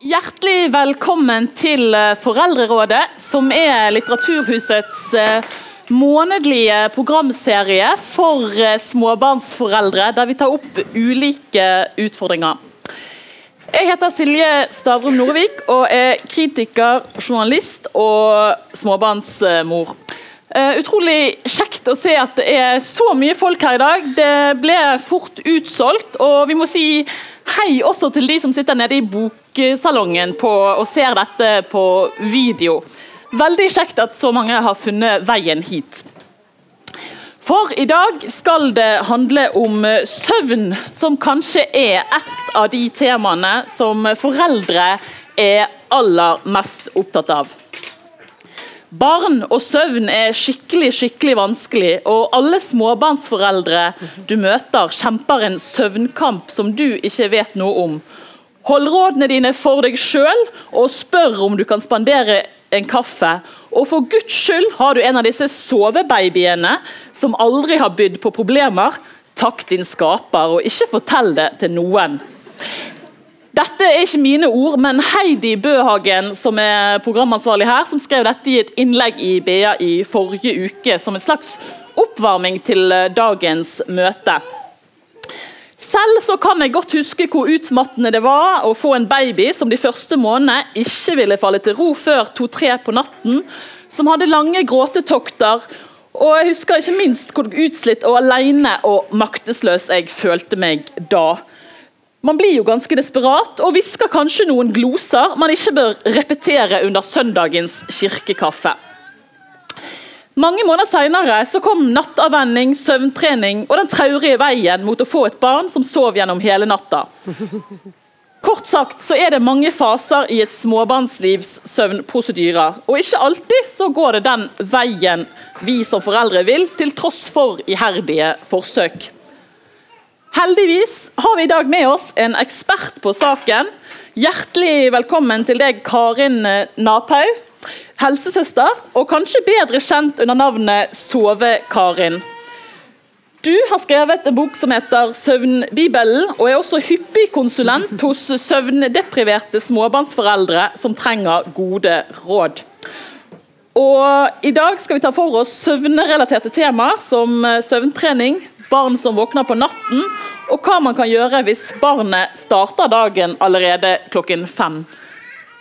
Hjertelig velkommen til eh, Foreldrerådet, som er Litteraturhusets eh, månedlige programserie for eh, småbarnsforeldre, der vi tar opp ulike utfordringer. Jeg heter Silje Stavrum Norvik og er kritiker, journalist og småbarnsmor. utrolig kjekt å se at det er så mye folk her i dag. Det ble fort utsolgt, og vi må si hei også til de som sitter nede i bok boksalongen på, og ser dette på video. Veldig kjekt at så mange har funnet veien hit. For i dag skal det handle om søvn, som kanskje er et av de temaene som foreldre er aller mest opptatt av. Barn og søvn er skikkelig skikkelig vanskelig, og alle småbarnsforeldre du møter, kjemper en søvnkamp som du ikke vet noe om. Hold rådene dine for deg sjøl, og spør om du kan spandere en kaffe. Og for guds skyld har du en av disse sovebabyene som aldri har bydd på problemer. Takk din skaper, og ikke fortell det til noen. Dette er ikke mine ord, men Heidi Bøhagen, som er programansvarlig her, som skrev dette i et innlegg i BA i forrige uke som en slags oppvarming til dagens møte. Selv kan jeg godt huske hvor utmattende det var å få en baby som de første månedene ikke ville falle til ro før to-tre på natten, som hadde lange gråtetokter. Og jeg husker ikke minst hvor utslitt og alene og maktesløs jeg følte meg da. Man blir jo ganske desperat og hvisker kanskje noen gloser man ikke bør repetere under søndagens kirkekaffe. Mange måneder senere så kom nattavvenning, søvntrening og den traurige veien mot å få et barn som sov gjennom hele natta. Kort sagt så er det mange faser i et småbarnslivs søvnprosedyrer. Og ikke alltid så går det den veien vi som foreldre vil, til tross for iherdige forsøk. Heldigvis har vi i dag med oss en ekspert på saken. Hjertelig velkommen til deg, Karin Naphaug helsesøster, og kanskje bedre kjent under navnet Sove-Karin. Du har skrevet en bok som heter Søvnbibelen, og er også hyppig konsulent hos søvndepriverte småbarnsforeldre som trenger gode råd. Og I dag skal vi ta for oss søvnrelaterte temaer som søvntrening, barn som våkner på natten, og hva man kan gjøre hvis barnet starter dagen allerede klokken fem.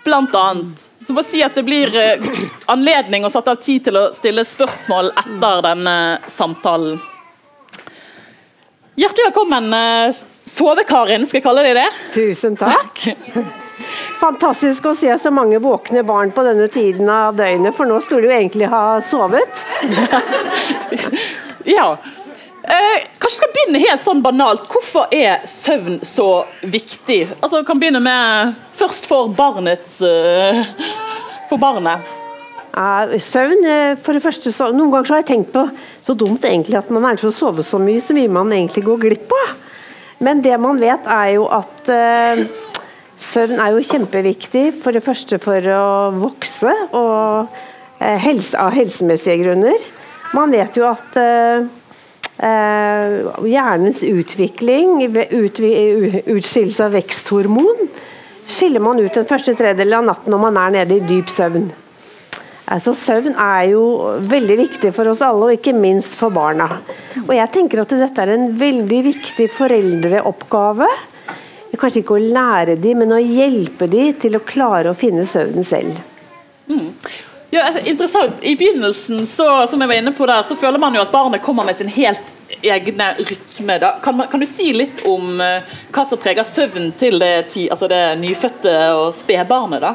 Blant annet så bare si at det blir eh, anledning og satt av tid til å stille spørsmål etter denne samtalen. Hjertelig velkommen, eh, Sove-Karin, skal jeg kalle deg det? Tusen takk. Fantastisk å se så mange våkne barn på denne tiden av døgnet, for nå skulle du egentlig ha sovet. ja. Eh, kanskje skal begynne helt sånn banalt. Hvorfor er søvn så viktig? Altså, kan begynne med Først for barnets eh, For barnet. Søvn eh, for det første så, Noen ganger har jeg tenkt på så dumt egentlig at man er for å sove så mye, så mye man egentlig går glipp av. Men det man vet, er jo at eh, søvn er jo kjempeviktig. For det første for å vokse, og uh, helse, av helsemessige grunner. Man vet jo at Eh, hjernens utvikling, utskillelse av veksthormon, skiller man ut den første tredjedelen av natten når man er nede i dyp søvn. Altså, søvn er jo veldig viktig for oss alle, og ikke minst for barna. Og jeg tenker at dette er en veldig viktig foreldreoppgave. Kanskje ikke å lære dem, men å hjelpe dem til å klare å finne søvnen selv. Mm. Ja, interessant. I begynnelsen så, som jeg var inne på der, så føler man jo at barnet kommer med sin helt egne rytme. Kan, man, kan du si litt om uh, hva som preger søvnen til det, altså det nyfødte og spedbarnet? da?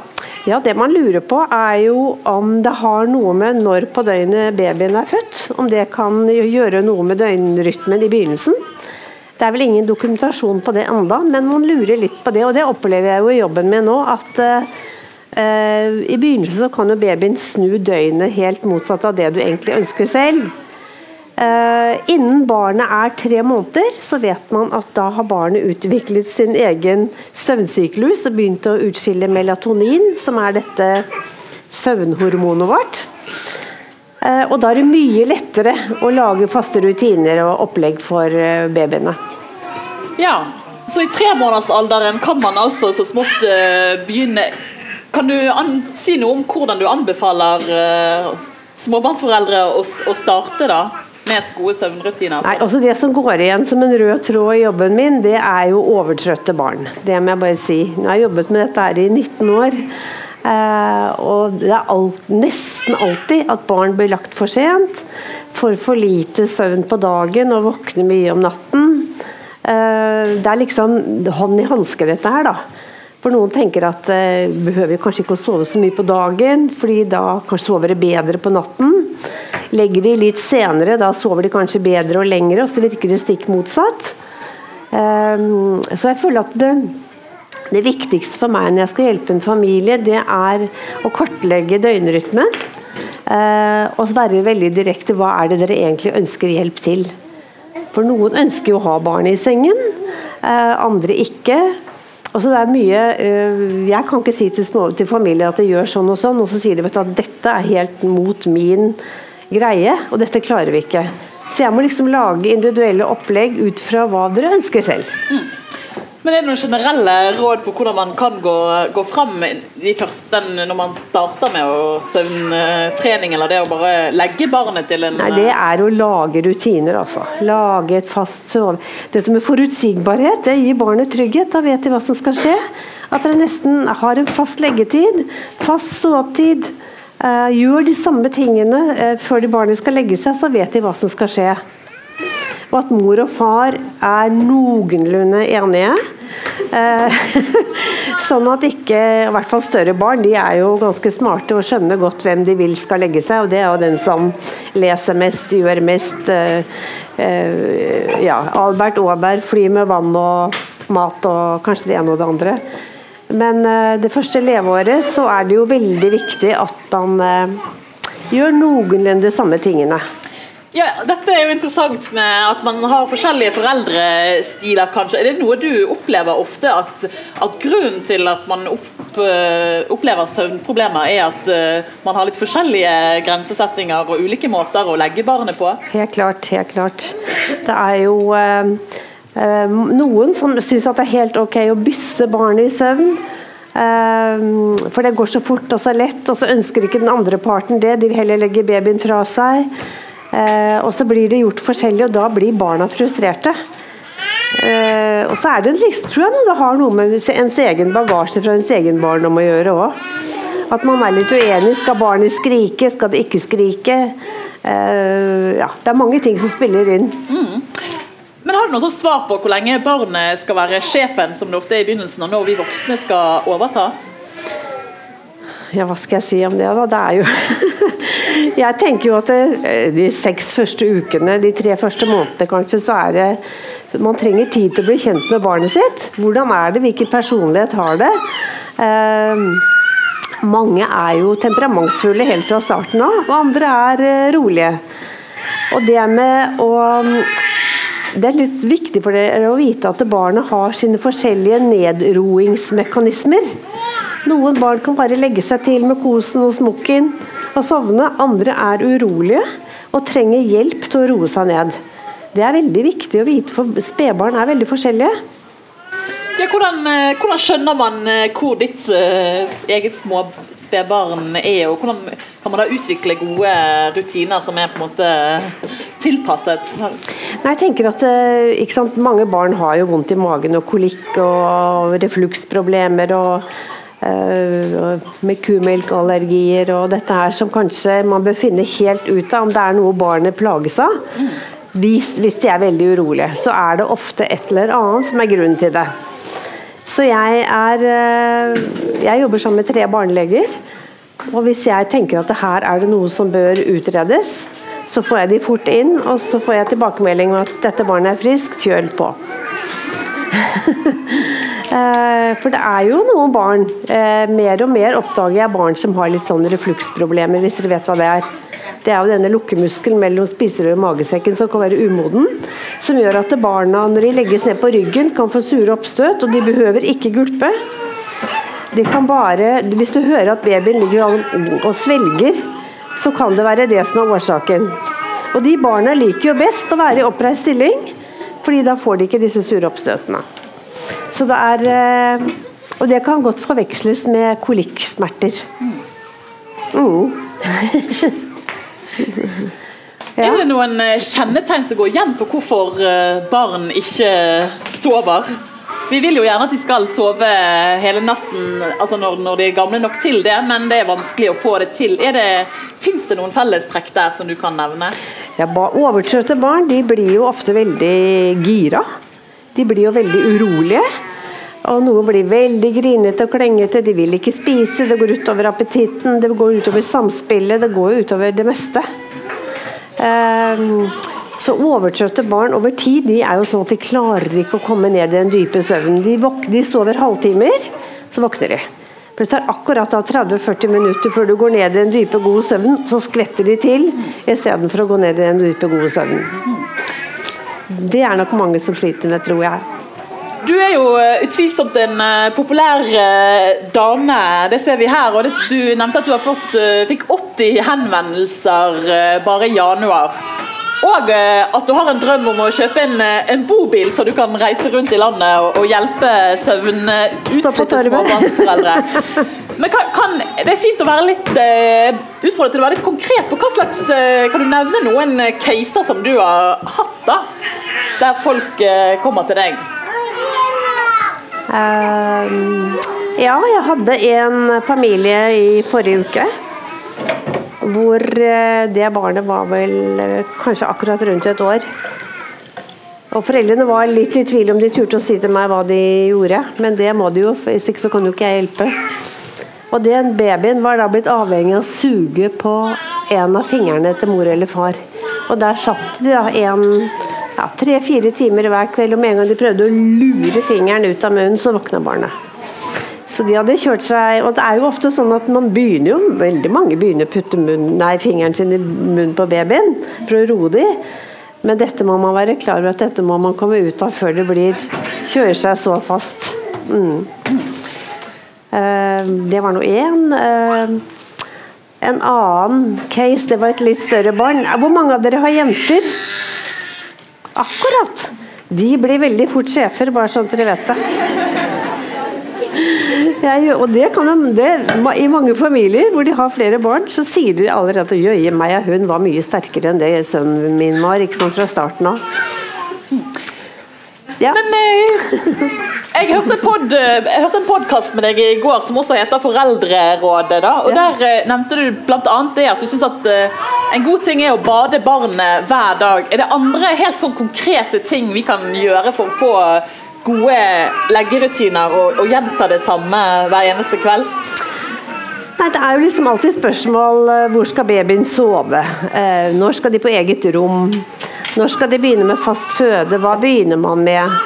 Ja, Det man lurer på er jo om det har noe med når på døgnet babyen er født. Om det kan gjøre noe med døgnrytmen i begynnelsen. Det er vel ingen dokumentasjon på det enda, men man lurer litt på det. Og det opplever jeg jo i jobben min nå. at Eh, I begynnelsen så kan jo babyen snu døgnet helt motsatt av det du egentlig ønsker selv. Uh, innen barnet er tre måneder, så vet man at da har barnet utviklet sin egen søvnsyklus og begynt å utskille melatonin, som er dette søvnhormonet vårt. Uh, og da er det mye lettere å lage faste rutiner og opplegg for babyene. Ja, Så i tremånedersalderen kan man altså så smått begynne Kan du si noe om hvordan du anbefaler uh, småbarnsforeldre å, å, starte da? Med gode søvnrutiner? Nei, altså Det som går igjen som en rød tråd i jobben min, det er jo overtrøtte barn. Det må jeg bare si. Nå har jeg jobbet med dette her i 19 år. Uh, og det er alt, nesten alltid at barn blir lagt for sent. Får for lite søvn på dagen og våkner mye om natten. Uh, det er liksom hånd i hanske, dette her, da. For noen tenker at eh, behøver kanskje ikke å sove så mye på dagen, fordi da kanskje sover de bedre på natten. Legger de litt senere, da sover de kanskje bedre og lengre, og så virker det stikk motsatt. Um, så jeg føler at det det viktigste for meg når jeg skal hjelpe en familie, det er å kartlegge døgnrytmen. Uh, og være veldig direkte hva er det dere egentlig ønsker hjelp til. For noen ønsker jo å ha barn i sengen, uh, andre ikke. Og så det er mye øh, Jeg kan ikke si til, små, til familier at det gjør sånn og sånn, og så sier de vet du, at dette er helt mot min greie, og dette klarer vi ikke. Så jeg må liksom lage individuelle opplegg ut fra hva dere ønsker selv. Mm. Men er det noen generelle råd på hvordan man kan gå, gå fram første, når man starter med søvntrening, eller det å bare legge barnet til en Nei, Det er å lage rutiner, altså. Lage et fast sove. Dette med forutsigbarhet det gir barnet trygghet. Da vet de hva som skal skje. At dere nesten har en fast leggetid, fast sovetid. Uh, gjør de samme tingene uh, før de barnet skal legge seg, så vet de hva som skal skje og at mor og far er noenlunde enige. Eh, sånn at ikke, i hvert fall større barn, de er jo ganske smarte og skjønner godt hvem de vil skal legge seg, og det er jo den som leser mest, gjør mest. Eh, eh, ja, Albert Aaberg, fly med vann og mat og kanskje det ene og det andre. Men det første leveåret så er det jo veldig viktig at man gjør noenlunde de samme tingene. Ja, Dette er jo interessant med at man har forskjellige foreldrestiler, kanskje. Er det noe du opplever ofte, at, at grunnen til at man opp, uh, opplever søvnproblemer, er at uh, man har litt forskjellige grensesettinger og ulike måter å legge barnet på? Helt klart, helt klart. Det er jo uh, noen som syns at det er helt ok å bysse barnet i søvn. For det går så fort og så lett, og så ønsker ikke den andre parten det. De vil heller legge babyen fra seg. Eh, og så blir det gjort forskjellig, og da blir barna frustrerte. Eh, og så er det liksom, tror jeg det har noe med ens egen bagasje fra ens egen barndom å gjøre òg. At man er litt uenig. Skal barnet skrike? Skal det ikke skrike? Eh, ja, det er mange ting som spiller inn. Mm. Men Har du noe svar på hvor lenge barnet skal være sjefen, som det ofte er i begynnelsen, og når vi voksne skal overta? Ja, hva skal jeg si om det, da? Det er jo Jeg tenker jo at eh, de seks første ukene, de tre første månedene kanskje, så er det Man trenger tid til å bli kjent med barnet sitt. Hvordan er det? Hvilken personlighet har det? Eh, mange er jo temperamentsfulle helt fra starten av, og andre er eh, rolige. Og det med å det er litt viktig for dere å vite at barnet har sine forskjellige nedroingsmekanismer. Noen barn kan bare legge seg til med kosen og smokken og sovne. Andre er urolige og trenger hjelp til å roe seg ned. Det er veldig viktig å vite, for spedbarn er veldig forskjellige. Ja, hvordan, eh, hvordan, skjønner man eh, hvor ditt uh, eget små spedbarn er, og hvordan kan man da utvikle gode rutiner som er på en måte tilpasset? Nei, jeg tenker at Mange barn har jo vondt i magen og kolikk og refluksproblemer. og Eh, med kumelkallergier og dette her som kanskje man bør finne helt ut av om det er noe barnet plages av. Hvis, hvis de er veldig urolige, så er det ofte et eller annet som er grunnen til det. Så jeg er eh, Jeg jobber sammen med tre barneleger. Og hvis jeg tenker at det her er det noe som bør utredes, så får jeg de fort inn, og så får jeg tilbakemelding om at dette barnet er friskt, kjøl på. Eh, for det er jo noen barn eh, Mer og mer oppdager jeg barn som har litt sånn refluksproblemer, hvis dere vet hva det er. Det er jo denne lukkemuskelen mellom spiserøret og magesekken som kan være umoden. Som gjør at barna, når de legges ned på ryggen, kan få sure oppstøt, og de behøver ikke gulpe. De kan bare, Hvis du hører at babyen ligger og svelger, så kan det være det som er årsaken. Og de barna liker jo best å være i oppreist stilling, fordi da får de ikke disse sure oppstøtene. Så det er eh, Og det kan godt forveksles med kolikksmerter. Mm. Ja. Er det noen eh, kjennetegn som går igjen på hvorfor eh, barn ikke sover? Vi vil jo gjerne at de skal sove hele natten altså når, når de er gamle nok til det, men det er vanskelig å få det til. Fins det noen fellestrekk der som du kan nevne? Ja, Overtrøtte barn de blir jo ofte veldig gira. De blir jo veldig urolige. Og noen blir veldig grinete og klengete, de vil ikke spise, det går utover appetitten, det går utover samspillet, det går utover det meste. Um, så overtrøtte barn over tid de er jo sånn at de klarer ikke å komme ned i den dype søvnen. De, de sover halvtimer, så våkner de. For Det tar akkurat 30-40 minutter før du går ned i den dype, gode søvnen. Så skvetter de til istedenfor å gå ned i den dype, gode søvnen. Det er nok mange som sliter med, tror jeg. Du er jo eh, utvilsomt en uh, populær uh, dame, det ser vi her. og Du nevnte at du fått, fikk 80 henvendelser bare i januar. Og at du har en drøm om å kjøpe en, en bobil, så du kan reise rundt i landet og, og hjelpe søvnutslitte småbarnsforeldre. Men kan, kan, det er fint å være litt utfordret til å være litt konkret på hva slags Kan du nevne noen caser som du har hatt, da? Der folk kommer til deg? Uh, ja, jeg hadde en familie i forrige uke. Hvor eh, det barnet var vel eh, kanskje akkurat rundt et år. Og Foreldrene var litt i tvil om de turte å si til meg hva de gjorde. Men det må de jo, hvis ikke så kan jo ikke jeg hjelpe. Og den babyen var da blitt avhengig av å suge på en av fingrene til mor eller far. Og der satt de da en ja, tre-fire timer hver kveld, og med en gang de prøvde å lure fingeren ut av munnen, så våkna barnet. Så de hadde kjørt seg Og det er jo ofte sånn at man begynner jo Veldig mange begynner å putte munnen, nei, fingeren sin i munnen på babyen for å roe dem. Men dette må man være klar over at dette må man komme ut av før det blir kjører seg så fast. Mm. Uh, det var nå én. Uh, en annen case, det var et litt større barn. Hvor mange av dere har jenter? Akkurat! De blir veldig fort sjefer, bare sånn at dere vet det. Jeg, og det kan det, I mange familier hvor de har flere barn, så sier de allerede at jøye meg, hun var mye sterkere enn det sønnen min var ikke sånn fra starten av. Ja. Men nei. jeg hørte, pod, jeg hørte en podkast med deg i går som også heter Foreldrerådet. Da, og ja. Der eh, nevnte du bl.a. det at du syns at eh, en god ting er å bade barnet hver dag. Er det andre helt sånn konkrete ting vi kan gjøre for å få gode leggerutiner og, og gjenta det samme hver eneste kveld? Nei, Det er jo liksom alltid spørsmål hvor skal babyen sove? når skal de på eget rom? Når skal de begynne med fast føde? Hva begynner man med?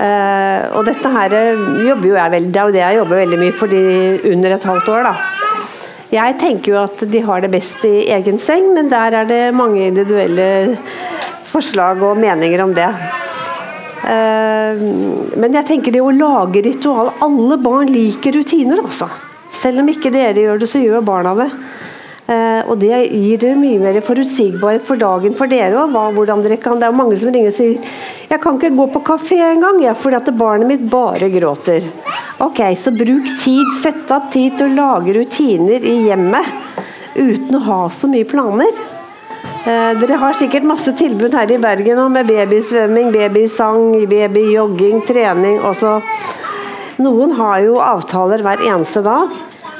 Uh, og dette her jobber jo jeg veldig, Det er jo det jeg jobber veldig mye for de under et halvt år. da. Jeg tenker jo at de har det best i egen seng, men der er det mange individuelle forslag og meninger om det. Uh, men jeg tenker det å lage ritual Alle barn liker rutiner, altså. Selv om ikke dere gjør det, så gjør barna det. Eh, og det gir dere mye mer forutsigbarhet for dagen for dere òg. Det er mange som ringer og sier 'Jeg kan ikke gå på kafé engang ja, fordi at barnet mitt bare gråter'. Ok, så bruk tid. Sett av tid til å lage rutiner i hjemmet uten å ha så mye planer. Eh, dere har sikkert masse tilbud her i Bergen nå, med babysvømming, babysang, babyjogging, trening også. Noen har jo avtaler hver eneste dag.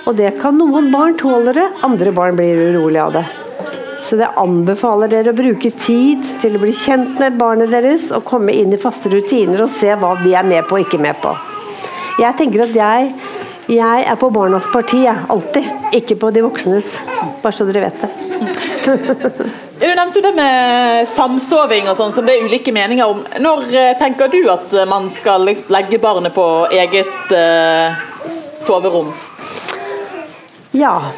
Og det kan noen barn tåle det, andre barn blir urolige av det. Så det anbefaler dere å bruke tid til å bli kjent med barnet deres og komme inn i faste rutiner og se hva de er med på og ikke med på. Jeg tenker at jeg, jeg er på barnas parti, jeg. Alltid. Ikke på de voksnes. Bare så dere vet det. Du nevnte det med samsoving og sånn, som det er ulike meninger om. Når eh, tenker du at man skal legge barnet på eget uh, soverom? Ja.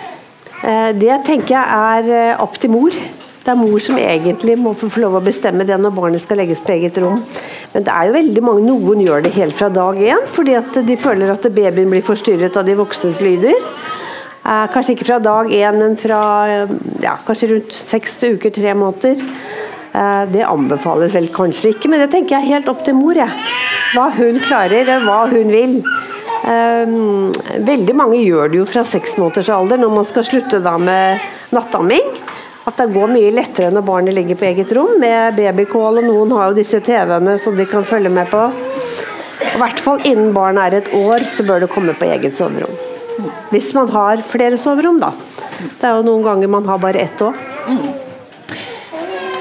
Eh, det tenker jeg er eh, opp til mor. Det er mor som egentlig må få lov å bestemme det når barnet skal legges på eget rom. Men det er jo veldig mange, noen gjør det helt fra dag én, fordi at de føler at babyen blir forstyrret av de voksnes lyder. Eh, kanskje ikke fra dag én, men fra ja, kanskje rundt seks uker, tre måneder. Det anbefales vel kanskje ikke, men det tenker jeg helt opp til mor. Jeg. hva hun klarer, hva hun vil. Veldig mange gjør det jo fra seks måneders alder når man skal slutte da med nattamming. At det går mye lettere når barnet ligger på eget rom med babykål, og noen har jo disse TV-ene som de kan følge med på. I hvert fall innen barnet er et år, så bør det komme på eget soverom. Hvis man har flere soverom, da. Det er jo noen ganger man har bare ett òg.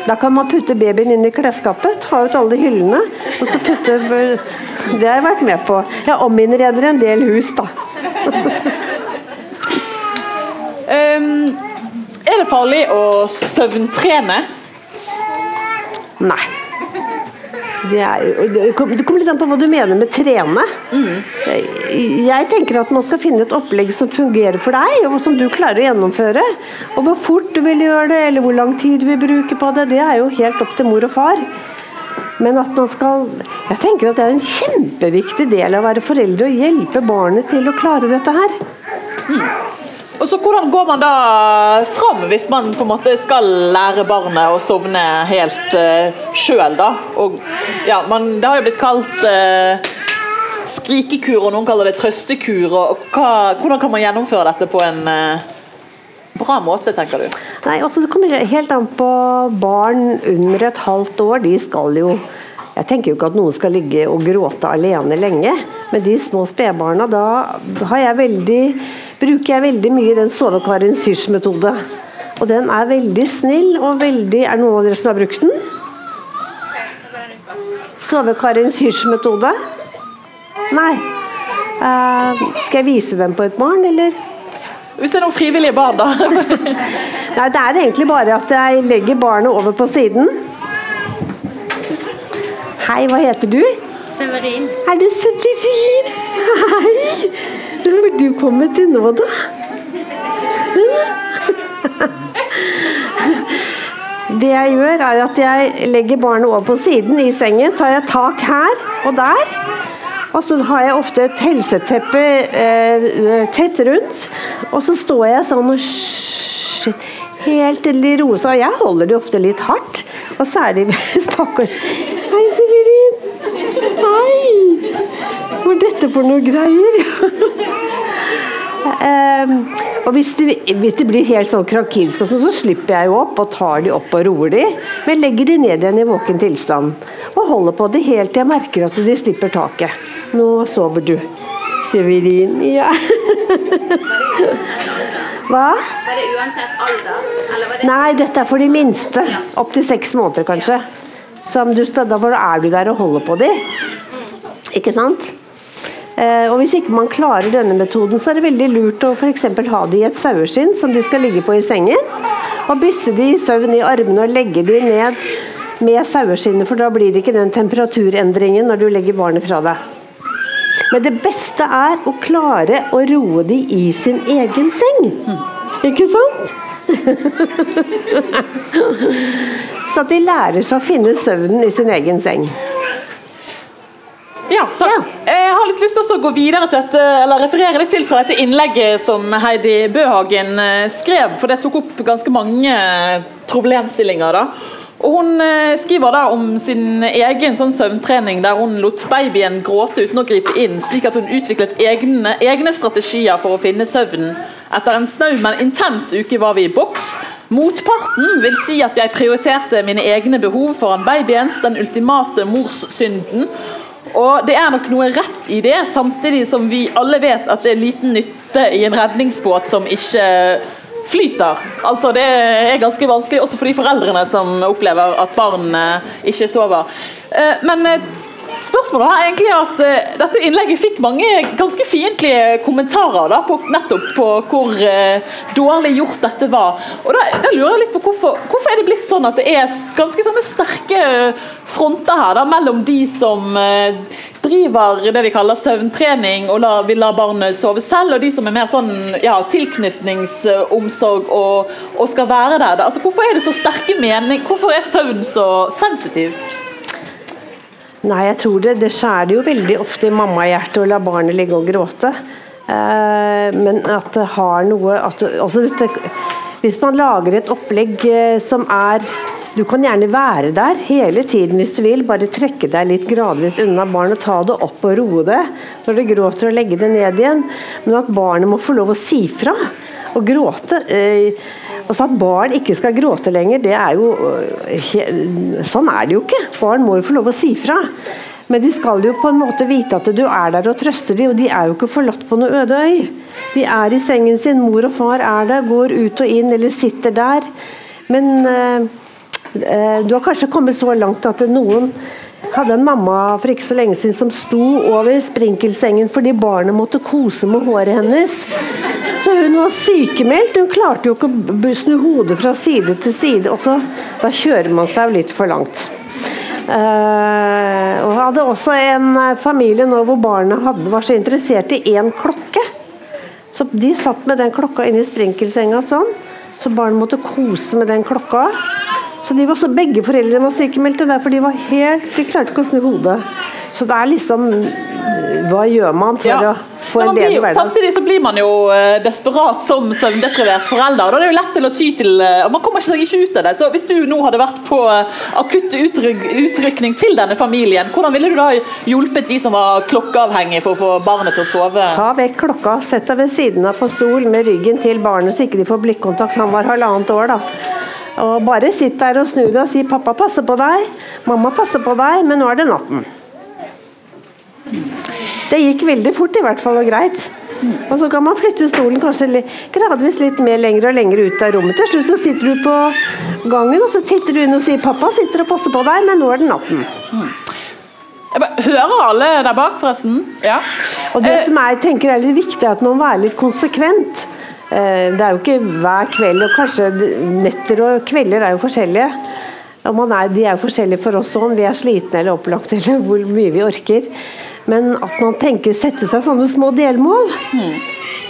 Da kan man putte babyen inn i klesskapet, ta ut alle hyllene, og så putte Det har jeg vært med på. Jeg ominnreder en del hus, da. um, er det farlig å søvntrene? Nei. Det, er, det, kommer litt an på hva du mener med trene. Mm. Jeg tenker at man skal finne et opplegg som fungerer for deg, og som du klarer å gjennomføre. Og Hvor fort du vil gjøre det, eller hvor lang tid du vil bruke på det, det er jo helt opp til mor og far. Men at man skal Jeg tenker at det er en kjempeviktig del av å være foreldre å hjelpe barnet til å klare dette her. Mm. Og så Hvordan går man da fram hvis man på en måte skal lære barnet å sovne helt uh, sjøl? Ja, det har jo blitt kalt uh, skrikekur, og noen kaller det trøstekur. og hva, Hvordan kan man gjennomføre dette på en uh, bra måte, tenker du? Nei, altså Det kommer helt an på barn under et halvt år. De skal jo jeg tenker jo ikke at noen skal ligge og gråte alene lenge, men de små spedbarna, da har jeg veldig bruker jeg veldig mye den sovekaren syrs metode. Og den er veldig snill og veldig Er det noen av dere som har brukt den? Sove-Karin Syrs-metode? Nei. Uh, skal jeg vise den på et barn, eller? Hvis det er noen frivillige barn, da? Nei, det er egentlig bare at jeg legger barnet over på siden. Hei, hva heter du? Severin. Er det Severin? Hei! Hvor du kommet til nå, da? Det jeg gjør, er at jeg legger barnet over på siden i sengen. Tar jeg tak her og der. Og så har jeg ofte et helseteppe eh, tett rundt. Og så står jeg sånn og helt i rosa. Jeg holder det ofte litt hardt. Og særlig Stakkars Hei, Severin. Hei. Hva er dette for noe greier? Um, og hvis de, hvis de, blir helt sånn krakilske, så slipper jeg jo opp og tar de opp og roer de. Men legger de ned igjen i våken tilstand. Og holder på det helt til jeg merker at de slipper taket. Nå sover du. Severin. Ja. Hva? Var det uansett alder? Det... Nei, dette er for de minste. Opp til seks måneder, kanskje. Som du, da er du der og holder på de. Ikke sant? Eh, og Hvis ikke man klarer denne metoden, så er det veldig lurt å for ha de i et saueskinn som de skal ligge på i sengen. Og bysse de i søvn i armene og legge de ned med saueskinnet, for da blir det ikke den temperaturendringen når du legger barnet fra deg. Men det beste er å klare å roe de i sin egen seng. Ikke sant? Så at de lærer seg å finne søvnen i sin egen seng. Ja, takk. Ja. Jeg har litt lyst til å gå videre til dette, eller referere litt til fra dette innlegget som Heidi Bøhagen eh, skrev, for det tok opp ganske mange problemstillinger. da. Og Hun eh, skriver da om sin egen sånn søvntrening der hun lot babyen gråte uten å gripe inn, slik at hun utviklet egne, egne strategier for å finne søvnen. Etter en snau, men intens uke var vi i boks. Motparten vil si at jeg prioriterte mine egne behov foran babyens, den ultimate morssynden, og Det er nok noe rett i det, samtidig som vi alle vet at det er liten nytte i en redningsbåt som ikke flyter. Altså Det er ganske vanskelig også for de foreldrene som opplever at barn ikke sover. Eh, men eh, Spørsmålet er egentlig at uh, dette innlegget fikk mange ganske fiendtlige kommentarer da, på, nettopp på hvor uh, dårlig gjort dette var. Og da, da, lurer jeg litt på hvorfor, hvorfor er det blitt sånn at det er ganske sånne sterke fronter her da, mellom de som uh, driver det vi kaller søvntrening og lar, vil la barnet sove selv, og de som er mer sånn ja, tilknytningsomsorg og, og, skal være der. Da. Altså, hvorfor er det så sterke mening? Hvorfor er søvn så sensitivt? Nei, jeg tror det. Det skjærer jo veldig ofte i mammahjertet å la barnet ligge og gråte. Eh, men at det har noe at, altså dette, Hvis man lager et opplegg eh, som er Du kan gjerne være der hele tiden hvis du vil. Bare trekke deg litt gradvis unna barnet. Ta det opp og roe det når det gråter, og legge det ned igjen. Men at barnet må få lov å si fra og gråte. Eh, altså At barn ikke skal gråte lenger, det er jo eh, Sånn er det jo ikke. Barn må jo få lov å si fra. Men de skal jo på en måte vite at du er der og trøster dem, og de er jo ikke forlatt på noe øde øy. De er i sengen sin, mor og far er der, går ut og inn eller sitter der. Men øh, du har kanskje kommet så langt at noen hadde en mamma for ikke så lenge siden som sto over sprinkelsengen fordi barnet måtte kose med håret hennes. Så hun var sykemeldt. Hun klarte jo ikke å snu hodet fra side til side. Også, da kjører man seg litt for langt. Uh, og hadde også en familie nå hvor barna hadde, var så interessert i én klokke. Så de satt med den klokka inni sprinkelsenga sånn. Så barnet måtte kose med den klokka. Så de var så, begge foreldrene var sykemeldte, derfor de var helt De klarte ikke å snu hodet. Så det er liksom Hva gjør man for ja. å få en bedre hverdag? Samtidig så blir man jo eh, desperat som søvndeprivert forelder. Da er det jo lett til å ty til eh, og Man kommer seg ikke ut av det. Så Hvis du nå hadde vært på eh, akutt utrykning til denne familien, hvordan ville du da hjulpet de som var klokkeavhengige for å få barnet til å sove? Ta vekk klokka, sett deg ved siden av på stol med ryggen til barnet så ikke de får blikkontakt. Han var halvannet år, da. Og bare sitt der og snu deg og si 'pappa passer på deg', 'mamma passer på deg', men nå er det natten. Det gikk veldig fort i hvert fall, og greit. Og så kan man flytte stolen kanskje gradvis litt mer lenger og lenger ut av rommet. Til slutt så sitter du på gangen og så titter du inn og sier 'pappa sitter og passer på deg', men nå er det natten. Hører alle der bak, forresten? Ja. Og det som jeg tenker er litt viktig, er at man må være litt konsekvent. Eh, det er jo ikke hver kveld, og kanskje netter og kvelder er jo forskjellige. Er, de er jo forskjellige for oss òg, om vi er slitne eller opplagte eller hvor mye vi orker. Men at man tenker sette seg sånne små delmål. Mm.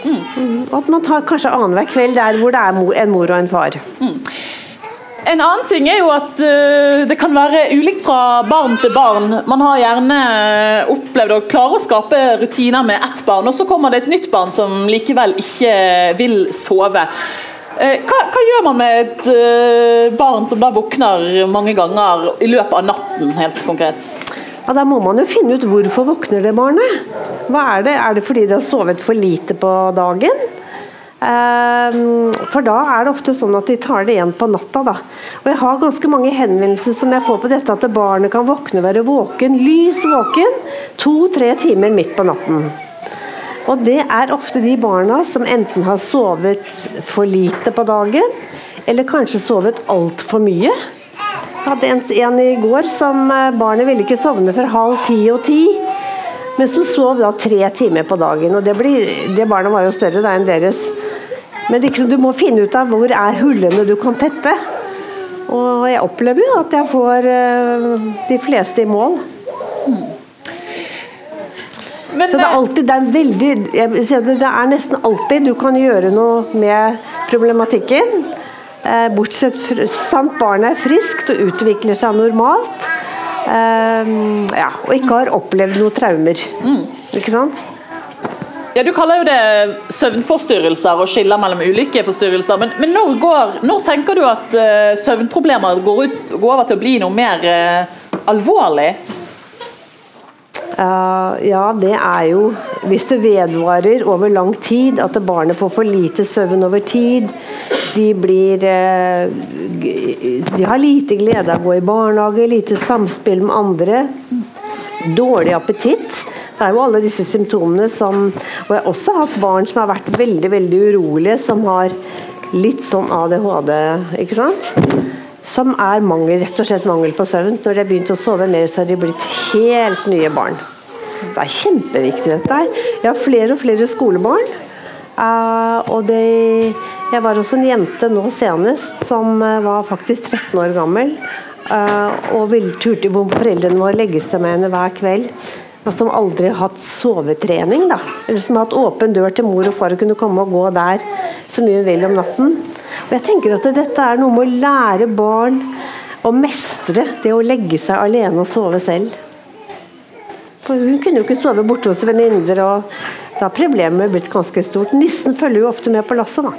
Mm. At man tar kanskje annenhver kveld der hvor det er en mor og en far. Mm. En annen ting er jo at uh, det kan være ulikt fra barn til barn. Man har gjerne opplevd å klare å skape rutiner med ett barn, og så kommer det et nytt barn som likevel ikke vil sove. Uh, hva, hva, gjør man med et barn som da våkner mange ganger i løpet av natten, helt konkret? Ja, Da må man jo finne ut hvorfor våkner det barnet. Hva Er det Er det fordi det har sovet for lite på dagen? Ehm, for da er det ofte sånn at de tar det igjen på natta. Da. Og jeg har ganske mange henvendelser som jeg får på dette at barnet kan våkne og være våken, lys våken, to-tre timer midt på natten. Og det er ofte de barna som enten har sovet for lite på dagen, eller kanskje sovet altfor mye. Jeg hadde en, en i går som eh, barnet ville ikke sovne før halv ti og ti. Men som sov da tre timer på dagen. Og det, blir, det barnet var jo større da enn deres. Men liksom, du må finne ut av hvor er hullene du kan tette. Og jeg opplever jo at jeg får uh, de fleste i mål. Mm. Men, så det er eh, alltid det er veldig Det er nesten alltid du kan gjøre noe med problematikken. Eh, bortsett fra sant barnet er friskt og utvikler seg normalt. Eh, ja, og ikke har opplevd noen traumer. Mm. Ikke sant? Ja, Du kaller jo det søvnforstyrrelser og skiller mellom ulike forstyrrelser. Men, men når, går, når, tenker du at uh, søvnproblemer går, ut, går, over til å bli noe mer uh, alvorlig? Uh, ja, det er jo hvis det vedvarer over lang tid, at barnet får for lite søvn over tid. De blir De har lite glede av å gå i barnehage, lite samspill med andre. Dårlig appetitt. Det er jo alle disse symptomene som Og jeg har også hatt barn som har vært veldig, veldig urolige, som har litt sånn ADHD, ikke sant? Som er mangel, rett og slett mangel på søvn. Når de har begynt å sove mer, så har de blitt helt nye barn. Det er kjempeviktig, dette her. Jeg har flere og flere skolebarn. Uh, og det Jeg var også en jente nå senest som uh, var faktisk 13 år gammel. Uh, og turte hvor foreldrene må legge seg med henne hver kveld og som aldri har hatt sovetrening. da, Eller som har hatt åpen dør til mor og far og kunne komme og gå der så mye hun vil om natten. Og jeg tenker at Dette er noe med å lære barn å mestre det å legge seg alene og sove selv. For Hun kunne jo ikke sove borte hos venninner, og da har problemet blitt ganske stort. Nissen følger jo ofte med på lasset. da.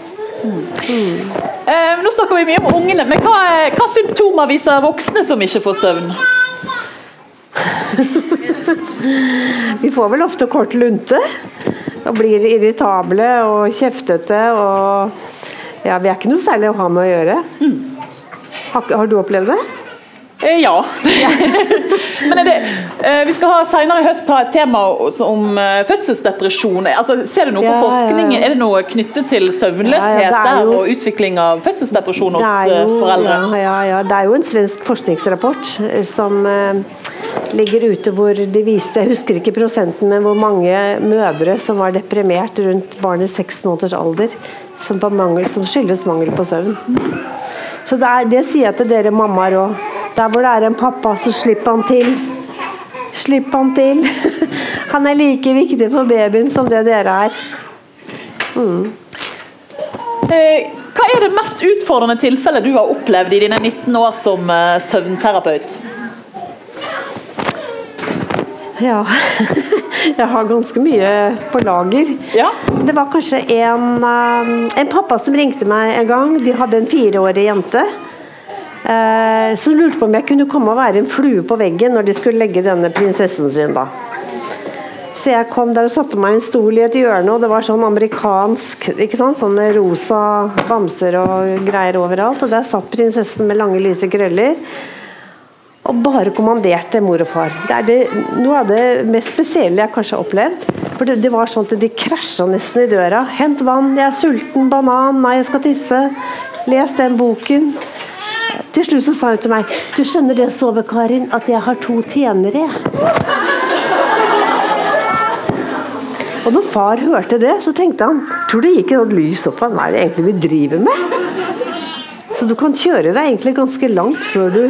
Eh, nå snakker vi mye om ungene, men hva, er- hva symptomer viser voksne som ikke får søvn? Vi får vel ofte kort lunte. Og blir irritable og kjeftete og Ja, vi er ikke noe særlig å ha med å gjøre. Har, har du opplevd det? Eh, ja. men det, eh, vi skal ha senere i høst ha et tema om eh, fødselsdepresjon. Altså, ser du noe på forskning? ja, ja. Er det noe knyttet til søvnløshet Ja, ja, jo- og utvikling av fødselsdepresjon hos jo- foreldre? Ja, ja, ja. Det er jo en svensk forskningsrapport som ligger ute hvor de viste Jeg husker ikke prosenten, men hvor mange mødre som var deprimert rundt barnets seks måneders alder. Som, på mangel, som skyldes mangel på søvn. Så det, er, det sier jeg til dere mammaer òg. Der hvor det er en pappa, så slipp han til. Slipp han til. Han er like viktig for babyen som det dere er. Mm. Hva er det mest utfordrende tilfellet du har opplevd i dine 19 år som eh, søvnterapeut? Ja. Jeg har ganske mye på lager. Ja. Det var kanskje en, eh, en pappa som ringte meg en gang. De hadde en fireårig jente. Eh, Som lurte på om jeg kunne komme og være en flue på veggen når de skulle legge denne prinsessen sin. da. Så jeg kom der og satte meg i en stol i et hjørne, og det var sånn amerikansk ikke sant? Sånne rosa bamser og greier overalt. Og der satt prinsessen med lange, lyse krøller. Og bare kommanderte mor og far. Det er det, noe av det mest spesielle jeg kanskje har opplevd. For det, det var sånn at de krasja nesten i døra. 'Hent vann, jeg er sulten. Banan. Nei, jeg skal tisse. Les den boken.' Til slutt så sa hun til meg 'Du skjønner det, sove-Karin, at jeg har to tjenere'. Og når far hørte det, så tenkte han 'Tror det gikk et lys opp? Hva er det egentlig vi driver med?' Så du kan kjøre deg egentlig ganske langt før du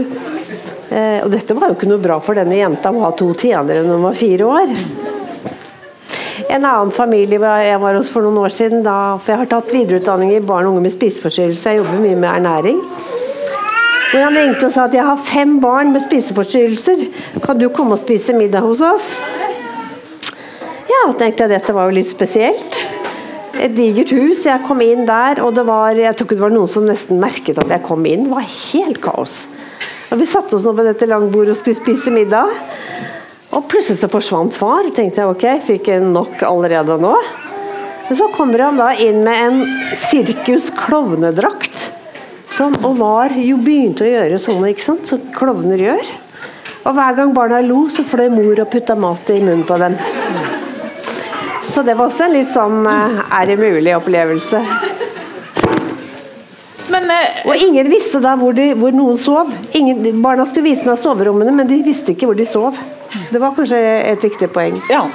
eh, Og dette var jo ikke noe bra for denne jenta å ha to tjenere når hun var fire år. En annen familie jeg var hos for noen år siden, da, for jeg har tatt videreutdanning i barn og unge med spiseforstyrrelse. Jeg jobber mye med ernæring. Hvor han ringte og sa at jeg har fem barn med spiseforstyrrelser. Kan du komme og spise middag hos oss? Ja, tenkte jeg dette var jo litt spesielt. Et digert hus. Jeg kom inn der, og det var jeg tror ikke det var noen som nesten merket at jeg kom inn. Det var helt kaos. Og Vi satte oss nå på dette langbordet og skulle spise middag. Og plutselig så forsvant far. tenkte jeg ok, fikk jeg nok allerede nå? Men så kommer han da inn med en sirkus-klovnedrakt. Som, og var jo begynte å gjøre sånne ikke sant, som klovner gjør. Og hver gang barna lo, så fløy mor og putta mat i munnen på dem. Så det var også en litt sånn eh, er det mulig opplevelse. Men eh, Og ingen visste da hvor, de, hvor noen sov. Ingen, barna skulle vise meg soverommene, men de visste ikke hvor de sov. Det var kanskje et viktig poeng. Ja.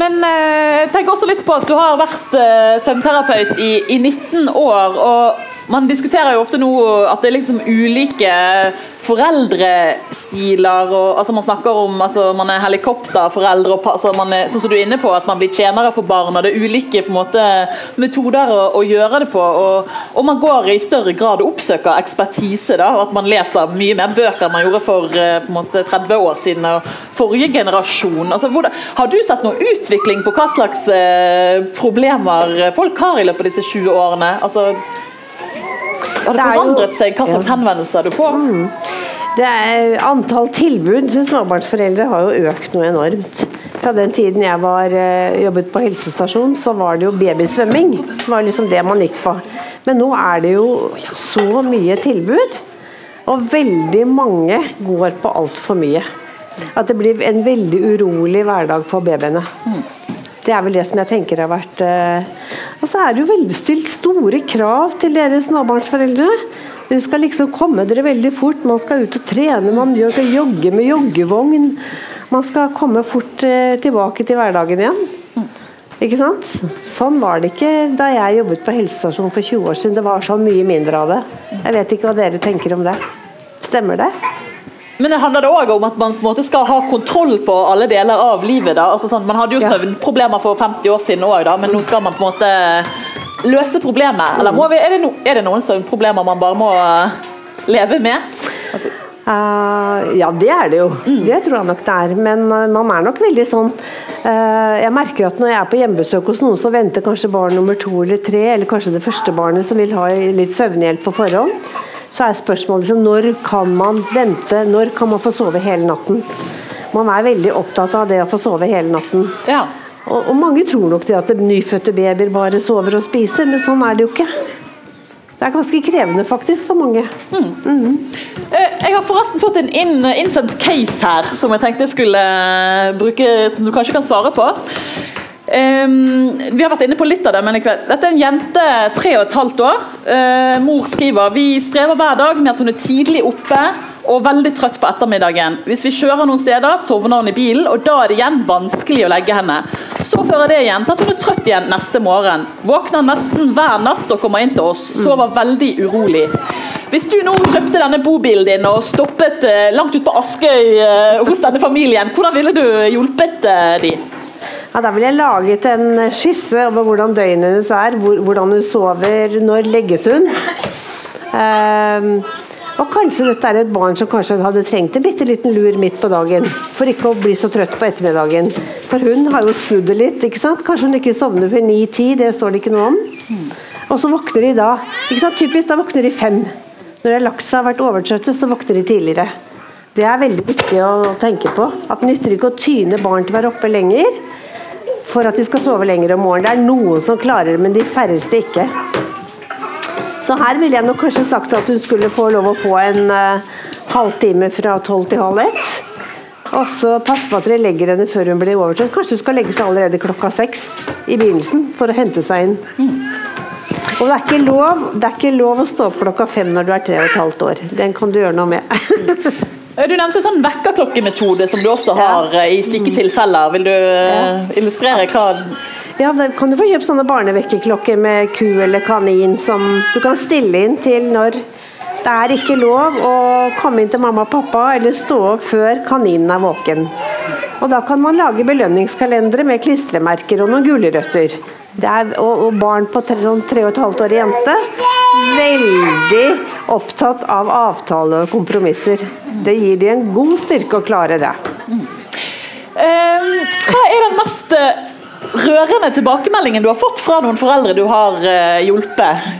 Men eh, tenk også litt på at du har vært eh, søvnterapeut i, i 19 år. og man diskuterer jo ofte nå at det er liksom ulike foreldrestiler. Og, altså man snakker om altså man er helikopterforeldre, og altså man er, sånn som du er inne på, at man blir tjenere for barna. Det er ulike på en måte, metoder å, å gjøre det på. Og, og man går i større grad og oppsøker ekspertise. da, og At man leser mye mer bøker enn man gjorde for eh, på en måte 30 år siden. og Forrige generasjon. altså hvordan, Har du sett noen utvikling på hva slags eh, problemer folk har i løpet av disse 20 årene? altså har det forandret seg hva slags henvendelser du får? Det er, antall tilbud til småbarnsforeldre har jo økt noe enormt. Fra den tiden jeg var, eh, jobbet på helsestasjon, så var det jo babysvømming. Det var liksom det man gikk på. Men nå er det jo så mye tilbud, og veldig mange går på altfor mye. At det blir en veldig urolig hverdag for babyene. Det er vel det som jeg tenker har vært eh, Og så er det jo veldig stilt store krav til dere småbarnsforeldre. Dere skal liksom komme dere veldig fort. Man skal ut og trene, man skal jogge med joggevogn. Man skal komme fort eh, tilbake til hverdagen igjen. Ikke sant? Sånn var det ikke da jeg jobbet på helsestasjon for 20 år siden. Det var sånn mye mindre av det. Jeg vet ikke hva dere tenker om det. Stemmer det? Men det handler det òg om at man på en måte skal ha kontroll på alle deler av livet. da, altså sånn, Man hadde jo søvnproblemer for 50 år siden òg, men nå skal man på en måte løse problemet. Eller vi, er, det no, er det noen søvnproblemer man bare må eh, leve med? Altså, Uh, ja, det er det jo. Det tror jeg nok det er. Men uh, man er nok veldig sånn uh, Jeg merker at når jeg er på hjemmebesøk hos noen, så venter kanskje barn nummer to eller tre, eller kanskje det første barnet som vil ha litt søvnhjelp på forhånd. Så er spørsmålet liksom, når kan man vente? Når kan man få sove hele natten? Man er veldig opptatt av det å få sove hele natten. Ja. Og, og mange tror nok det at nyfødte babyer bare sover og spiser, men sånn er det jo ikke. Det er ganske krevende faktisk for mange. Eh, Jeg har forresten fått en inn, innsendt case her som jeg tenkte jeg skulle eh, bruke, som du kanskje kan svare på. Ehm, vi har vært inne på litt av det, men likevel. Dette er en jente tre og et halvt år. Uh, mor skriver vi strever hver dag med at hun er tidlig oppe og veldig trøtt på ettermiddagen. Hvis vi kjører noen steder, sovner hun i bilen, og da er det igjen vanskelig å legge henne. Så fører det igjen til at hun er trøtt igjen neste morgen. Våkner nesten hver natt og kommer inn til oss. Sover veldig urolig. Hvis du nå kjøpte denne bobilen din og stoppet eh, langt ute på Askøy eh, hos denne familien, hvordan ville du hjulpet eh, de? Ja, da ville jeg laget en skisse over hvordan døgnet hennes er, hvor, hvordan hun sover, når legges hun. Um, og kanskje dette er et barn som kanskje hadde trengt en bitte liten lur midt på dagen. For ikke å bli så trøtt på ettermiddagen. For hun har jo snudd det litt. ikke sant? Kanskje hun ikke sovner før ni-ti, det står det ikke noe om. Og så våkner de da. ikke sant? Typisk da våkner de fem. Når de har lagt seg og vært overtrøtte, så våkner de tidligere. Det er veldig viktig å tenke på. At det nytter ikke å tyne barn til å være oppe lenger for at de skal sove lenger om morgenen. Det er noen som klarer det, men de færreste ikke. Så her ville jeg nok kanskje sagt at hun skulle få lov å få en uh, halvtime fra tolv til halv ett. Og så pass på at dere legger henne før hun blir overtrøtt. Kanskje hun skal legge seg allerede klokka seks i begynnelsen for å hente seg inn. Og det er, lov, det er ikke lov å stå opp klokka fem når du er tre og et halvt år. Den kan du gjøre noe med. Eh, Du nevnte en sånn vekkerklokkemetode som du også har eh, i slike tilfeller. Vil du eh, illustrere hva Ja, kan du få kjøpt sånne barnevekkerklokker med ku eller kanin som du kan stille inn til når det er ikke lov å komme inn til mamma og pappa eller stå opp før kaninen er våken. Og da kan man lage belønningskalendere med klistremerker og noen gulrøtter. Det er, og, og barn på tre, sånn tre og et halvt år jente veldig opptatt av avtale og kompromisser. Det gir de en god styrke å klare det. Eh, Hva er den mest eh, rørende tilbakemeldingen du har fått fra noen foreldre du har eh, hjulpet?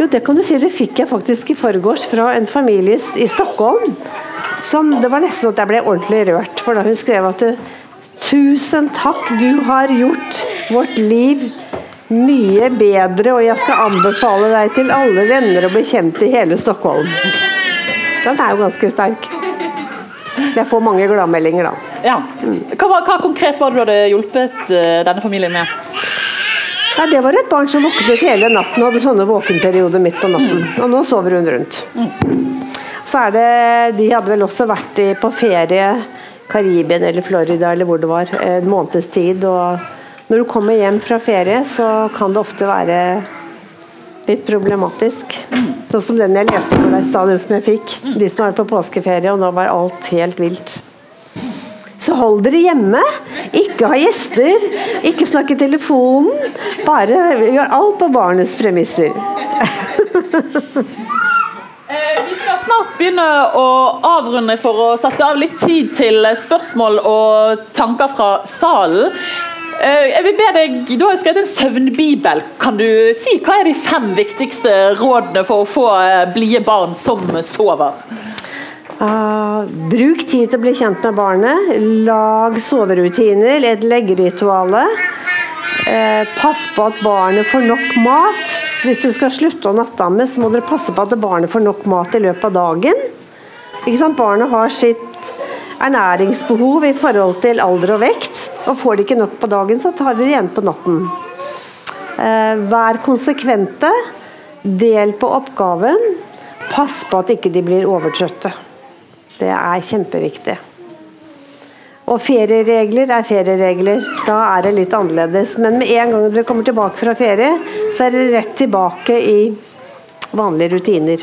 Jo, det kan du si. Det fikk jeg faktisk i forgårs fra en familie i Stockholm. Som, det var nesten at jeg ble ordentlig rørt, for da hun skrev at du, Tusen takk, du har gjort vårt liv mye bedre, og jeg skal anbefale deg til alle venner og bekjente i hele Stockholm. Den er jo ganske sterk. Jeg får mange gladmeldinger da. Ja. Hva, hva konkret var det du hadde hjulpet eh, denne familien med? Ja, det var et barn som våknet hele natten og hadde sånne våkenperioder midt på natten. Og nå sover hun rundt. Så er det, De hadde vel også vært på ferie Karibien eller Florida eller hvor det var, en måneds tid. Og når du kommer hjem fra ferie, så kan det ofte være litt problematisk. Sånn som den jeg leste for deg i stad, den som jeg fikk. De som var på påskeferie, og nå var alt helt vilt. Så hold dere hjemme. Ikke ha gjester. Ikke snakke i telefonen. Bare gjør alt på barnets premisser. Snart begynne å avrunde for å sette av litt tid til spørsmål og tanker fra salen. Eh, Jeg vil be deg, Du har jo skrevet en søvnbibel. Kan du si hva er de fem viktigste rådene for å få eh, blide barn som sover? Uh, bruk tid til å bli kjent med barnet. Lag soverutiner, et leggerituale. Uh, pass på at barnet får nok mat. Hvis dere skal slutte å nattamme, så må dere passe på at barnet får nok mat i løpet av dagen. Barnet har sitt ernæringsbehov i forhold til alder og vekt. Og får de ikke nok på dagen, så tar vi det igjen på natten. Eh, vær konsekvente. Del på oppgaven. Pass på at ikke de blir overtrøtte. Det er kjempeviktig. Og ferieregler er ferieregler. Da er det litt annerledes. Men med en gang dere kommer tilbake fra ferie, så er dere rett tilbake i vanlige rutiner.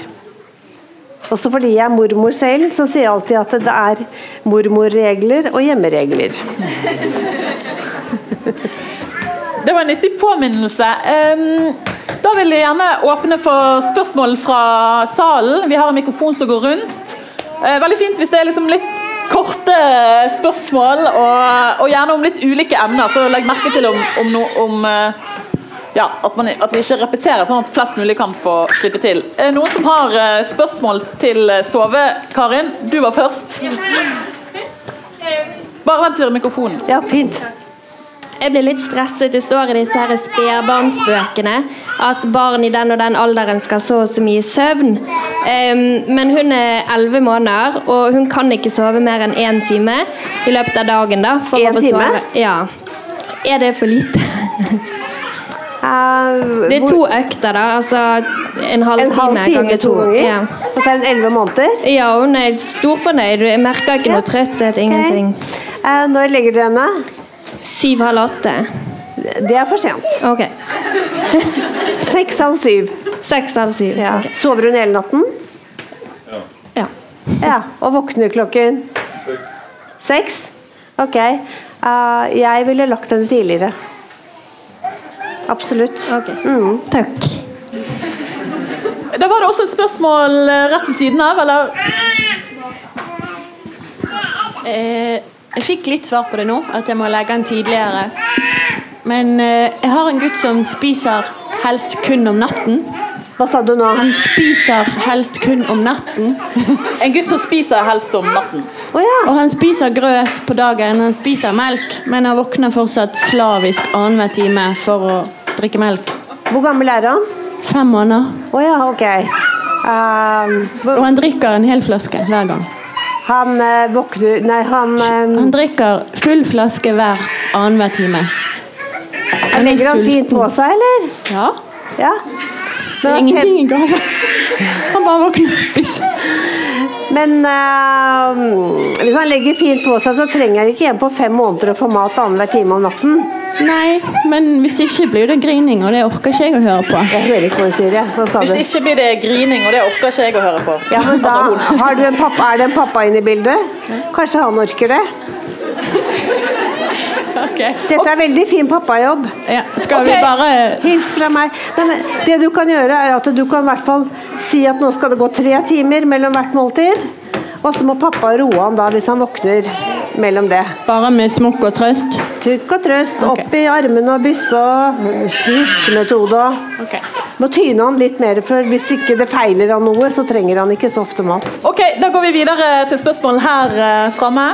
Også fordi jeg er mormor selv, så sier jeg alltid at det er mormorregler og hjemmeregler. Det var en nyttig påminnelse. Da vil jeg gjerne åpne for spørsmål fra salen. Vi har en mikrofon som går rundt. Eh, veldig fint hvis det er liksom litt korte spørsmål, og, og gjerne om litt ulike emner. Så legg merke til om, om, no, om eh, ja, at, man, at vi ikke repeterer, sånn at flest mulig kan få slippe til. Eh, Noen som har eh, spørsmål til Sove? Karin, du var først. Bare vent til mikrofonen. Ja, fint. Jeg blir litt stresset. Det står i disse her spedbarnsbøkene at barn i den og den alderen skal så og så mye søvn. Um, men hun er 11 måneder, og hun kan ikke sove mer enn én time i løpet av dagen. da. For En å få time? sove. Ja. Er det for lite? uh, Det er to økter, da. Altså en halv time ganger to. ganger. Ja. Og så er hun elleve måneder. ja, hun er storfornøyd. Jeg merker ikke noe trøtthet. Ingenting. Eh, når legger dere henne? Syv-halv åtte. Det er for sent. Ok. Seks halv syv. Seks-halv syv. Ja. Okay. Sover hun hele natten? Ja. Ja. Og våkner klokken? Seks. Ok. Uh, jeg ville lagt henne tidligere. Absolutt. Ok. Takk. Da var det også et spørsmål eh, rett ved siden av, eller? Eh, jeg fikk litt svar på det nå, at jeg må legge den tidligere. Men eh, jeg har en gutt som spiser helst kun om natten. Hva sa du nå? Han spiser helst kun om natten. En gutt som spiser helst om natten. Å ja. Og han spiser grøt på dagen, han spiser melk, men han våkner fortsatt slavisk annenhver time for å drikke melk. Hvor gammel er han? Fem måneder. Å ja, ok. Eh, Og han drikker en hel flaske hver gang. Han eh, våkner Nei, han eh, Han drikker full flaske hver annenhver time. Er Legger han fint på seg, eller? Ja. Ja. Det er ingenting i galt. Han bare våkner og spiser. Men eh, hvis han legger fint på seg, så trenger han ikke en på fem måneder å få mat annenhver time om natten. Nei, men hvis det ikke blir det grining, og det orker ikke jeg å høre på. Jeg hører ikke hva du sier. jeg. Hva sa Hvis det ikke blir det grining, og det orker ikke jeg å høre på. Ja, men da Altså, har du en pappa, Er det en pappa inne i bildet? Kanskje han orker det? Ok. Dette er veldig fin pappajobb. Ja, skal Ok. vi bare Hils fra meg. Nei, men det du kan gjøre, er at du kan i hvert fall si at nå skal det gå tre timer mellom hvert måltid. Og så må pappa roe han da hvis han våkner mellom det. Bare med smokk og trøst? Trykk og trøst, Okay. opp i armene og bysse og huskemetode. Okay. Må tyne han litt mer, for hvis ikke det feiler han noe, så trenger han ikke så ofte mat. Ok, Da går vi videre til spørsmål her fra framme.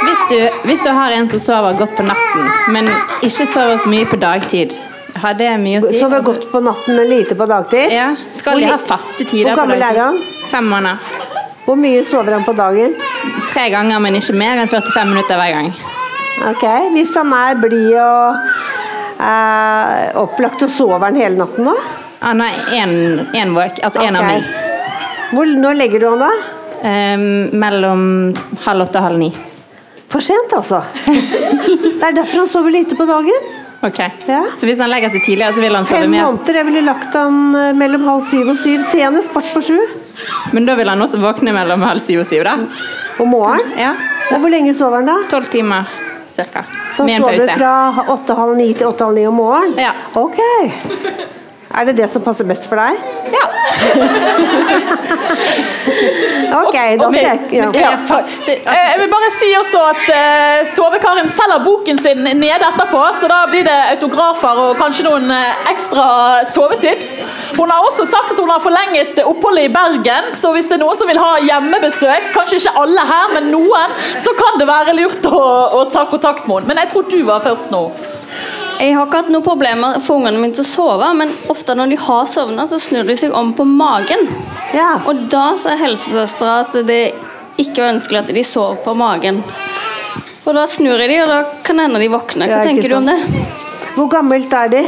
Hvis du, hvis du har en som sover godt på natten, men ikke sover så mye på dagtid, har det mye å si? Sover Altså, godt på natten, men lite på dagtid. Ja, Skal de ha faste tider Hvor på gammel er han? Fem måneder. Hvor mye sover han på dagen? Tre ganger, men ikke mer enn 45 minutter hver gang. Ok, Hvis han er blid og eh, opplagt, og sover han hele natten da? Han har én våk, altså én av meg. Hvor, når legger du han da? Eh, mellom halv åtte og halv ni. For sent, altså. Det er derfor han sover lite på dagen. Ok. Ja. Så hvis han legger seg tidligere, så vil han sove Fem mer? måneder. Jeg ville lagt han eh, mellom halv syv og syv. Senest kvart på sju Men da vil han også våkne mellom halv syv og syv, da? om morgenen. Ja. Og hvor lenge sover han da? Tolv timer cirka. Så Med en sover fra åtte-halv ni til åtte-halv ni om morgenen? Ja. Ok. Er det det som passer best for deg? Ja. Ok, da skal jeg ja. Jeg Eh, Jeg vil bare si også at uh, Sove-Karin selger boken sin nede etterpå, så da blir det autografer og kanskje noen eh, ekstra sovetips. Hun har også sagt at hun har forlenget oppholdet i Bergen, så hvis det er noen som vil ha hjemmebesøk, kanskje ikke alle her, men noen, så kan det være lurt å, å ta kontakt med henne. Men jeg tror du var først nå. Jeg har ikke hatt noe problem med å få ungene mine til å sove, men ofte når de har sovna, så snur de seg om på magen. Ja. Og da sa helsesøstera at det ikke var ønskelig at de sover på magen. Og da snur jeg de, og da kan hende de våkner. Hva tenker du om det? Hvor gammelt er de?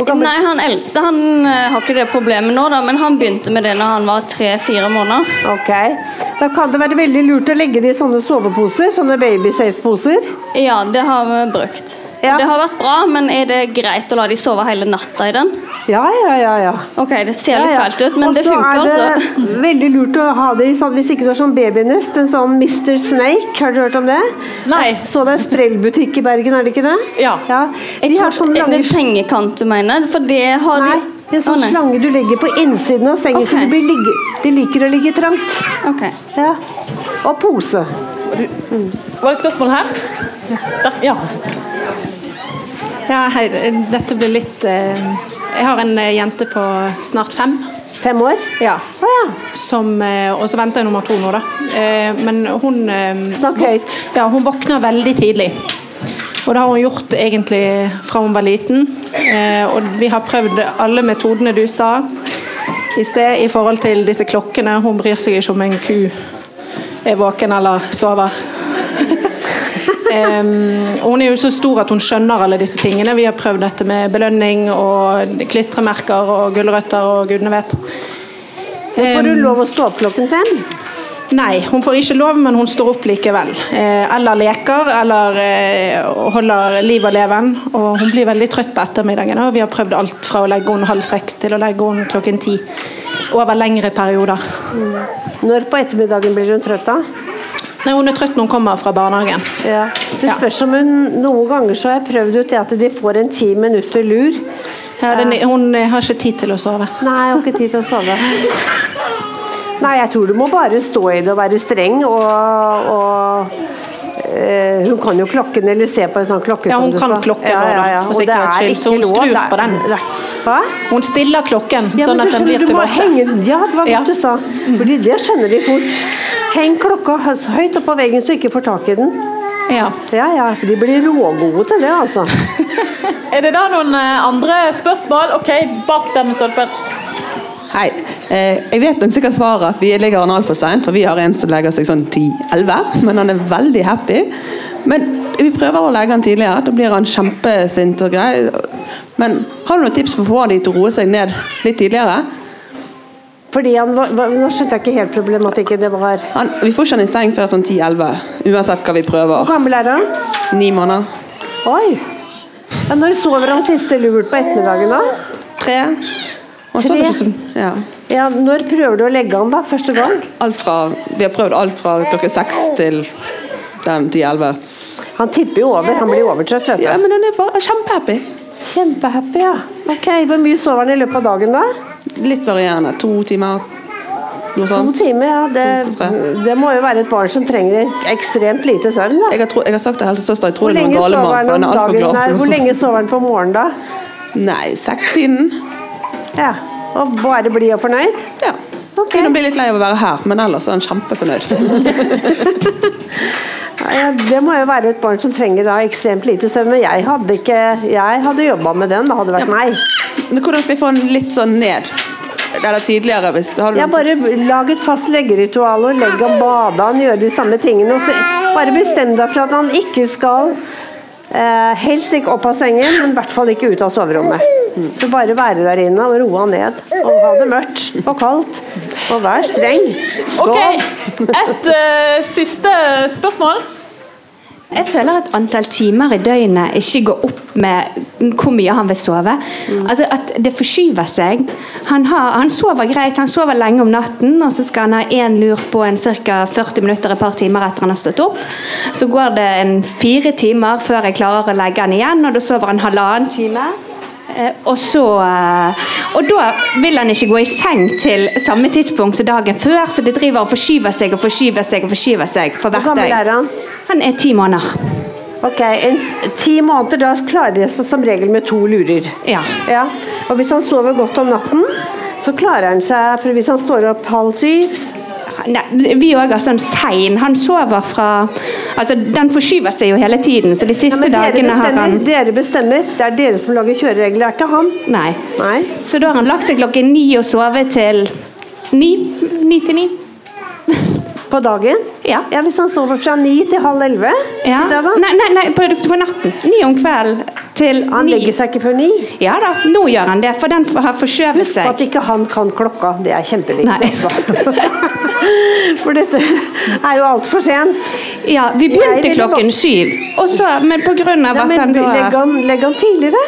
Gammelt? Nei, Han eldste han eh, har ikke det problemet nå, da, men han begynte med det når han var tre-fire måneder. Ok. Da kan det være veldig lurt å legge det i sånne soveposer, sånne babysafe-poser. Ja, det har vi brukt. Ja. Det har vært bra, men er det greit å la de sove hele natta i den? Ja, ja, ja. ja. Ok, det ser litt Ja, ja. fælt ut, men det Og så altså. er det veldig lurt å ha det i sånn, hvis ikke du har sånn babynest, en sånn Mr. Snake, har du hørt om det? Nei. Jeg så det er sprellbutikk i Bergen, er det ikke det? Ja. De Jeg har tror sånne det lange er sengekant du mener, for det har Nei, de En sånn oh, slange du legger på innsiden av sengen, så Ok. blir ligge, de liker å ligge trangt. Ok. Ja. Og pose. Var det et spørsmål her? Der, ja. Ja, hei, dette blir litt eh, Jeg har en eh, jente på snart fem. Fem år? Ja. Å ja. Som, eh, og så venter jeg nummer to nå, da. Eh, Men hun Snakk høyt. Ja, hun våkner veldig tidlig. Og det har hun gjort egentlig fra hun var liten. Eh, Og vi har prøvd alle metodene du sa i sted i forhold til disse klokkene. Hun bryr seg ikke om en ku er våken eller sover. Og hun er jo så stor at hun skjønner alle disse tingene. Vi har prøvd dette med belønning og klistremerker og gulrøtter og gudene vet. Får du lov å stå opp klokken fem? Nei, hun får ikke lov, men hun står opp likevel. Eh, eller leker, eller eh, holder liv og leven. Og hun blir veldig trøtt på ettermiddagen. Og vi har prøvd alt fra å legge henne halv seks til å legge henne klokken ti. Over lengre perioder. Når på ettermiddagen blir hun trøtt da? Nei, Hun er trøtt når hun kommer fra barnehagen. Ja. Det Ja. spørs om hun Noen ganger så har jeg prøvd ut at de får en ti minutter lur. Ja, den, hun eh, har ikke tid til å sove. Nei, jeg har ikke tid til å sove. Nei, jeg tror du må bare stå i det og være streng og, og eh, Hun kan jo klokken eller se på en sånn klokke. Ja, som hun du kan sa. klokken nå, for det sikkerhets er skyld, så hun skrur på den. Hva? Hun stiller klokken Ja, sånn at den blir til åtte. Ja, det var godt Ja. du sa. Fordi det skjønner de fort. Heng klokka hø- høyt oppå på veggen så du ikke får tak i den. Ja. Ja, ja. De blir rågode til det, altså. Er det da noen eh, andre spørsmål? OK, bak denne stolpen. Hei. Eh, jeg vet nok sikkert svaret at vi ligger an altfor seint, for vi har en som legger seg sånn 10-11, men han er veldig happy. Men vi prøver å legge han tidligere, da blir han kjempesint og grei. Men har du noen tips for å få de til å roe seg ned litt tidligere? Fordi han var, Nå skjønte jeg ikke helt problematikken. Det var Han, vi får ikke han i seng før sånn 10-11, uansett hva vi prøver. Hvor gammel er han? Ni måneder. Oi! Ja, når sover han siste lurt på ettermiddagen, da? Tre. Ikke så, ja. Ja, Når prøver du å legge han, da? Første gang? fra, vi har prøvd alt fra klokken seks til den 10-11. Han tipper jo over. Han blir overtrøtt. Ja, men han er bare kjempehappy. Kjempehappy, ja. Ok, Hvor mye sover han i løpet av dagen, da? Litt varierende. To timer, noe sånt. To timer, ja. Det, To det må jo være et barn som trenger ekstremt lite søvn. da. Jeg har, tro, jeg har sagt til helsesøster jeg tror det noe gale for hvor lenge sover han på morgenen, da? Nei, sekstiden. Ja, Og bare blid og fornøyd? Ja. Ok. Kunne bli litt lei av å være her, men ellers er han kjempefornøyd. Ja, det må jo være et barn som trenger da ekstremt lite søvn. Men jeg hadde ikke Jeg hadde jobba med den, det hadde vært meg. Men hvordan skal jeg få den litt sånn ned? Eller tidligere, hvis du har Jeg bare lag et fast leggeritual og legg og bade han, gjøre de samme tingene. Og bare bestem deg for at han ikke skal eh, Helst ikke opp av sengen, men i hvert fall ikke ut av soverommet. Så bare være der inne og roe ned. Og ha det mørkt og kaldt. Og vær streng. Sov. OK, et uh, siste spørsmål. Jeg føler at antall timer i døgnet ikke går opp med hvor mye han vil sove. Altså at Det forskyver seg. Han, har, han sover greit, han sover lenge om natten, og så skal han ha én lur på en ca. 40 minutter et par timer etter han har stått opp. Så går det en fire timer før jeg klarer å legge han igjen, og da sover han halvannen time. Eh, Og, så, eh, og da vil han ikke gå i seng til samme tidspunkt som dagen før, så det driver og forskyver seg og forskyver seg og forskyver seg for hvert er døgn. Han? Er ti måneder. Ok, en, Ti måneder, da klarer de seg som regel med to lurer. Ja. Ja. Og hvis han sover godt om natten, så klarer han seg For hvis han står opp halv syv Nei, vi òg er sånn sein. Han sover fra Altså, den forskyver seg jo hele tiden, så de ja, siste dere dagene har han dere bestemmer. Det er dere som lager kjøreregler, det er ikke han. Nei. Nei. Så da har han lagt seg klokken ni og sovet til ni. Ni til ni. På dagen? Ja. ja Hvis han sover fra ni til halv elleve? Ja. Nei, nei, nei på, på natten. Ni om kvelden til Han ni. legger seg ikke før ni? Ja da, nå gjør han det, for den har forskjøvet Husk at ikke han kan klokka. Det er kjempeviktig. For dette er jo altfor sent. Ja, vi begynte klokken syv, og så, men på grunn av at han da han, legg han tidligere.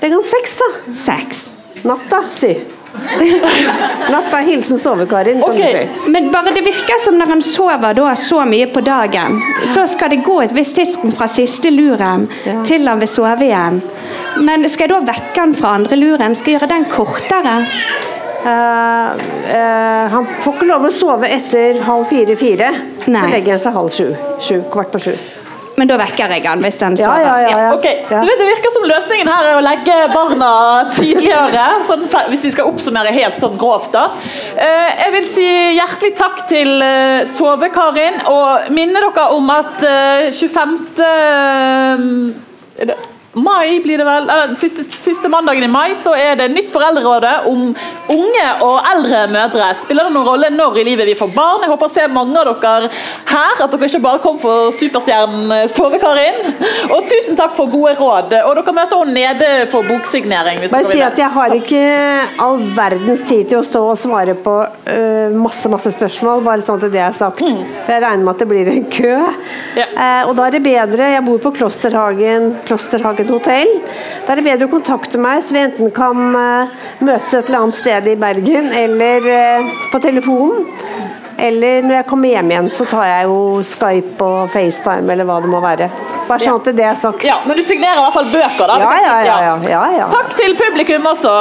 Legg han seks, da. Seks. Natta, si. Natta, hilsen sove-Karin. kan du si. Men bare det virker som når han sover da så mye på dagen, så skal det gå et visst tidspunkt fra siste luren til han vil sove igjen. Men skal jeg da vekke han fra andre luren? Skal jeg gjøre den kortere? Uh, uh, han får ikke lov å sove etter halv fire-fire. Så legger han seg halv sju. sju kvart på sju. Men da vekker jeg han hvis han Ja, sover. ja, ja, ja. okay. du vet, Det virker som løsningen her er å legge barna tidligere. Sånn, hvis vi skal oppsummere helt sånn grovt. da. Eh, jeg vil si hjertelig takk til eh, Sove-Karin, og minne dere om at eh, 25. mai blir det vel, eller siste, siste mandagen i mai så er det nytt foreldrerådet om unge og eldre mødre. Spiller det noen rolle når i livet vi får barn? Jeg håper å se mange av dere her, at dere ikke bare kom for superstjernen Sove-Karin. Og tusen takk for gode råd. Og dere møter henne nede for boksignering. Bare si at jeg har ikke all verdens tid til å stå og svare på uh, masse masse spørsmål, bare sånn til det jeg har sagt. For jeg regner med at det blir en kø. Eh, og da er det bedre Jeg bor på Klosterhagen, Klosterhagen hotell. Da er det bedre å kontakte meg, så vi enten kan eh, møtes et eller annet sted i Bergen, eller eh, på telefonen. Eller når jeg kommer hjem igjen, så tar jeg jo Skype og FaceTime, eller hva det må være. Bare sånn at det er sagt. Ja, Men du signerer i hvert fall bøker, da? Ja, ja, ja, ja, ja, ja. Takk til publikum også.